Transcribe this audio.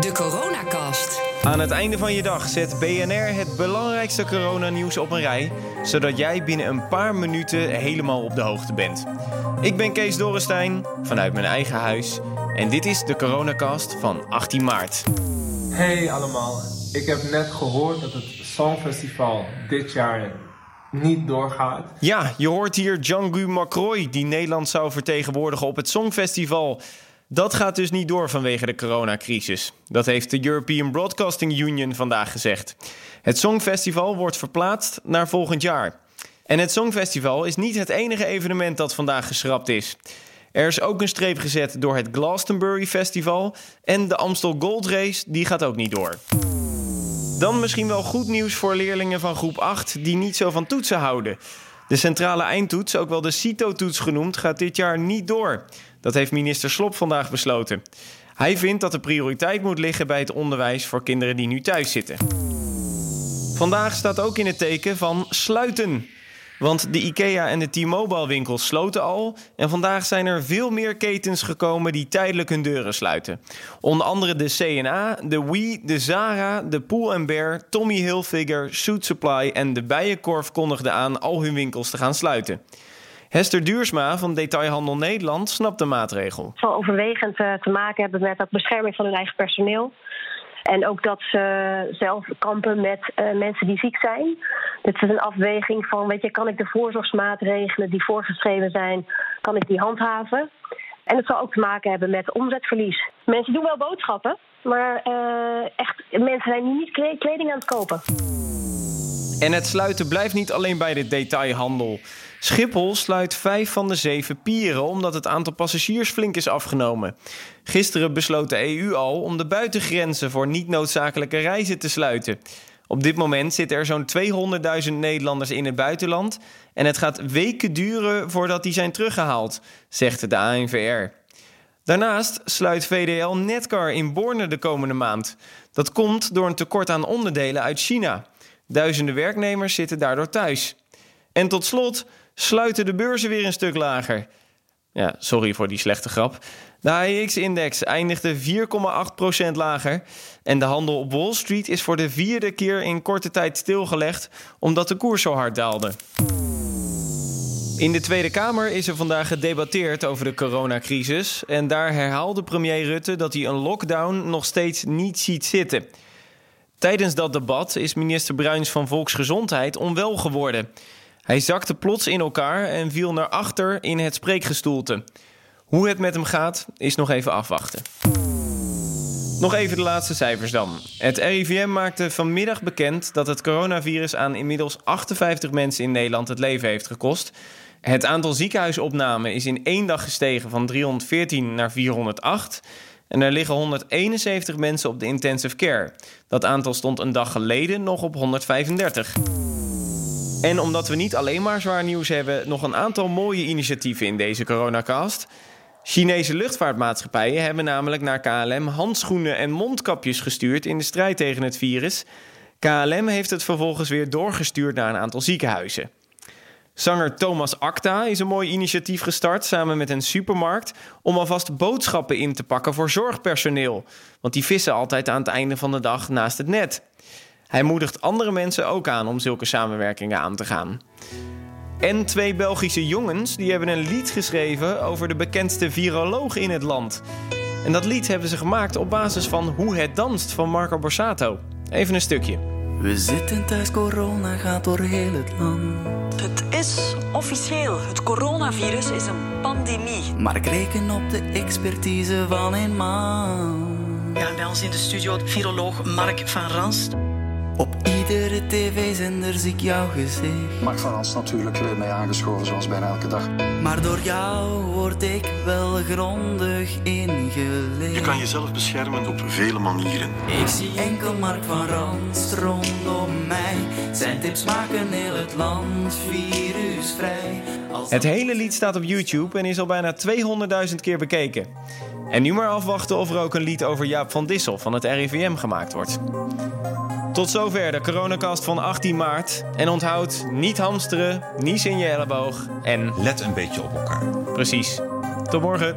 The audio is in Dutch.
De Coronacast. Aan het einde van je dag zet BNR het belangrijkste coronanieuws op een rij, zodat jij binnen een paar minuten helemaal op de hoogte bent. Ik ben Kees Dorrestein vanuit mijn eigen huis en dit is de Coronacast van 18 maart. Hey allemaal, ik heb net gehoord dat het Songfestival dit jaar niet doorgaat. Ja, je hoort hier Django Macroy, die Nederland zou vertegenwoordigen op het Songfestival. Dat gaat dus niet door vanwege de coronacrisis. Dat heeft de European Broadcasting Union vandaag gezegd. Het Songfestival wordt verplaatst naar volgend jaar. En het Songfestival is niet het enige evenement dat vandaag geschrapt is. Er is ook een streep gezet door het Glastonbury Festival en de Amstel Gold Race, die gaat ook niet door. Dan misschien wel goed nieuws voor leerlingen van groep 8 die niet zo van toetsen houden. De centrale eindtoets, ook wel de CITO-toets genoemd, gaat dit jaar niet door. Dat heeft minister Slop vandaag besloten. Hij vindt dat de prioriteit moet liggen bij het onderwijs voor kinderen die nu thuis zitten. Vandaag staat ook in het teken van sluiten. Want de IKEA en de T-Mobile winkels sloten al. En vandaag zijn er veel meer ketens gekomen die tijdelijk hun deuren sluiten. Onder andere de CNA, de Wii, de Zara, de Pool Bear, Tommy Hilfiger, Suit Supply en de Bijenkorf kondigden aan al hun winkels te gaan sluiten. Hester Duursma van Detailhandel Nederland snapt de maatregel. Het zal overwegend eh, te maken hebben met ook bescherming van hun eigen personeel. En ook dat ze zelf kampen met uh, mensen die ziek zijn. Dit is een afweging van, weet je, kan ik de voorzorgsmaatregelen die voorgeschreven zijn, kan ik die handhaven? En het zal ook te maken hebben met omzetverlies. Mensen doen wel boodschappen, maar uh, echt, mensen zijn niet kleding aan het kopen. En het sluiten blijft niet alleen bij de detailhandel. Schiphol sluit vijf van de zeven pieren omdat het aantal passagiers flink is afgenomen. Gisteren besloot de EU al om de buitengrenzen voor niet noodzakelijke reizen te sluiten. Op dit moment zitten er zo'n 200.000 Nederlanders in het buitenland en het gaat weken duren voordat die zijn teruggehaald, zegt de ANVR. Daarnaast sluit VDL Netcar in Borne de komende maand. Dat komt door een tekort aan onderdelen uit China. Duizenden werknemers zitten daardoor thuis. En tot slot sluiten de beurzen weer een stuk lager. Ja, sorry voor die slechte grap. De AEX-index eindigde 4,8% lager. En de handel op Wall Street is voor de vierde keer in korte tijd stilgelegd, omdat de koers zo hard daalde. In de Tweede Kamer is er vandaag gedebatteerd over de coronacrisis. En daar herhaalde premier Rutte dat hij een lockdown nog steeds niet ziet zitten. Tijdens dat debat is minister Bruins van Volksgezondheid onwel geworden. Hij zakte plots in elkaar en viel naar achter in het spreekgestoelte. Hoe het met hem gaat, is nog even afwachten. Nog even de laatste cijfers dan. Het RIVM maakte vanmiddag bekend dat het coronavirus aan inmiddels 58 mensen in Nederland het leven heeft gekost. Het aantal ziekenhuisopnamen is in één dag gestegen van 314 naar 408. En er liggen 171 mensen op de intensive care. Dat aantal stond een dag geleden nog op 135. En omdat we niet alleen maar zwaar nieuws hebben, nog een aantal mooie initiatieven in deze coronacast. Chinese luchtvaartmaatschappijen hebben namelijk naar KLM handschoenen en mondkapjes gestuurd in de strijd tegen het virus. KLM heeft het vervolgens weer doorgestuurd naar een aantal ziekenhuizen. Zanger Thomas Acta is een mooi initiatief gestart samen met een supermarkt om alvast boodschappen in te pakken voor zorgpersoneel. Want die vissen altijd aan het einde van de dag naast het net. Hij moedigt andere mensen ook aan om zulke samenwerkingen aan te gaan. En twee Belgische jongens die hebben een lied geschreven over de bekendste viroloog in het land. En dat lied hebben ze gemaakt op basis van Hoe het danst van Marco Borsato. Even een stukje. We zitten thuis, corona gaat door heel het land. Het is officieel, het coronavirus is een pandemie. Maar ik reken op de expertise van een man. Ja, bij ons in de studio viroloog Mark van Ranst. Op iedere tv-zender zie ik jouw gezicht. Mark van Rans natuurlijk weer mee aangeschoren, zoals bijna elke dag. Maar door jou word ik wel grondig ingeleid. Je kan jezelf beschermen op vele manieren. Ik zie enkel Mark van Rans rondom mij. Zijn tips maken heel het land virusvrij. Als Het hele lied staat op YouTube en is al bijna 200.000 keer bekeken. En nu maar afwachten of er ook een lied over Jaap van Dissel van het RIVM gemaakt wordt. Tot zover de coronacast van 18 maart. En onthoud, niet hamsteren, niet in je elleboog en Let een beetje op elkaar. precies. Tot morgen.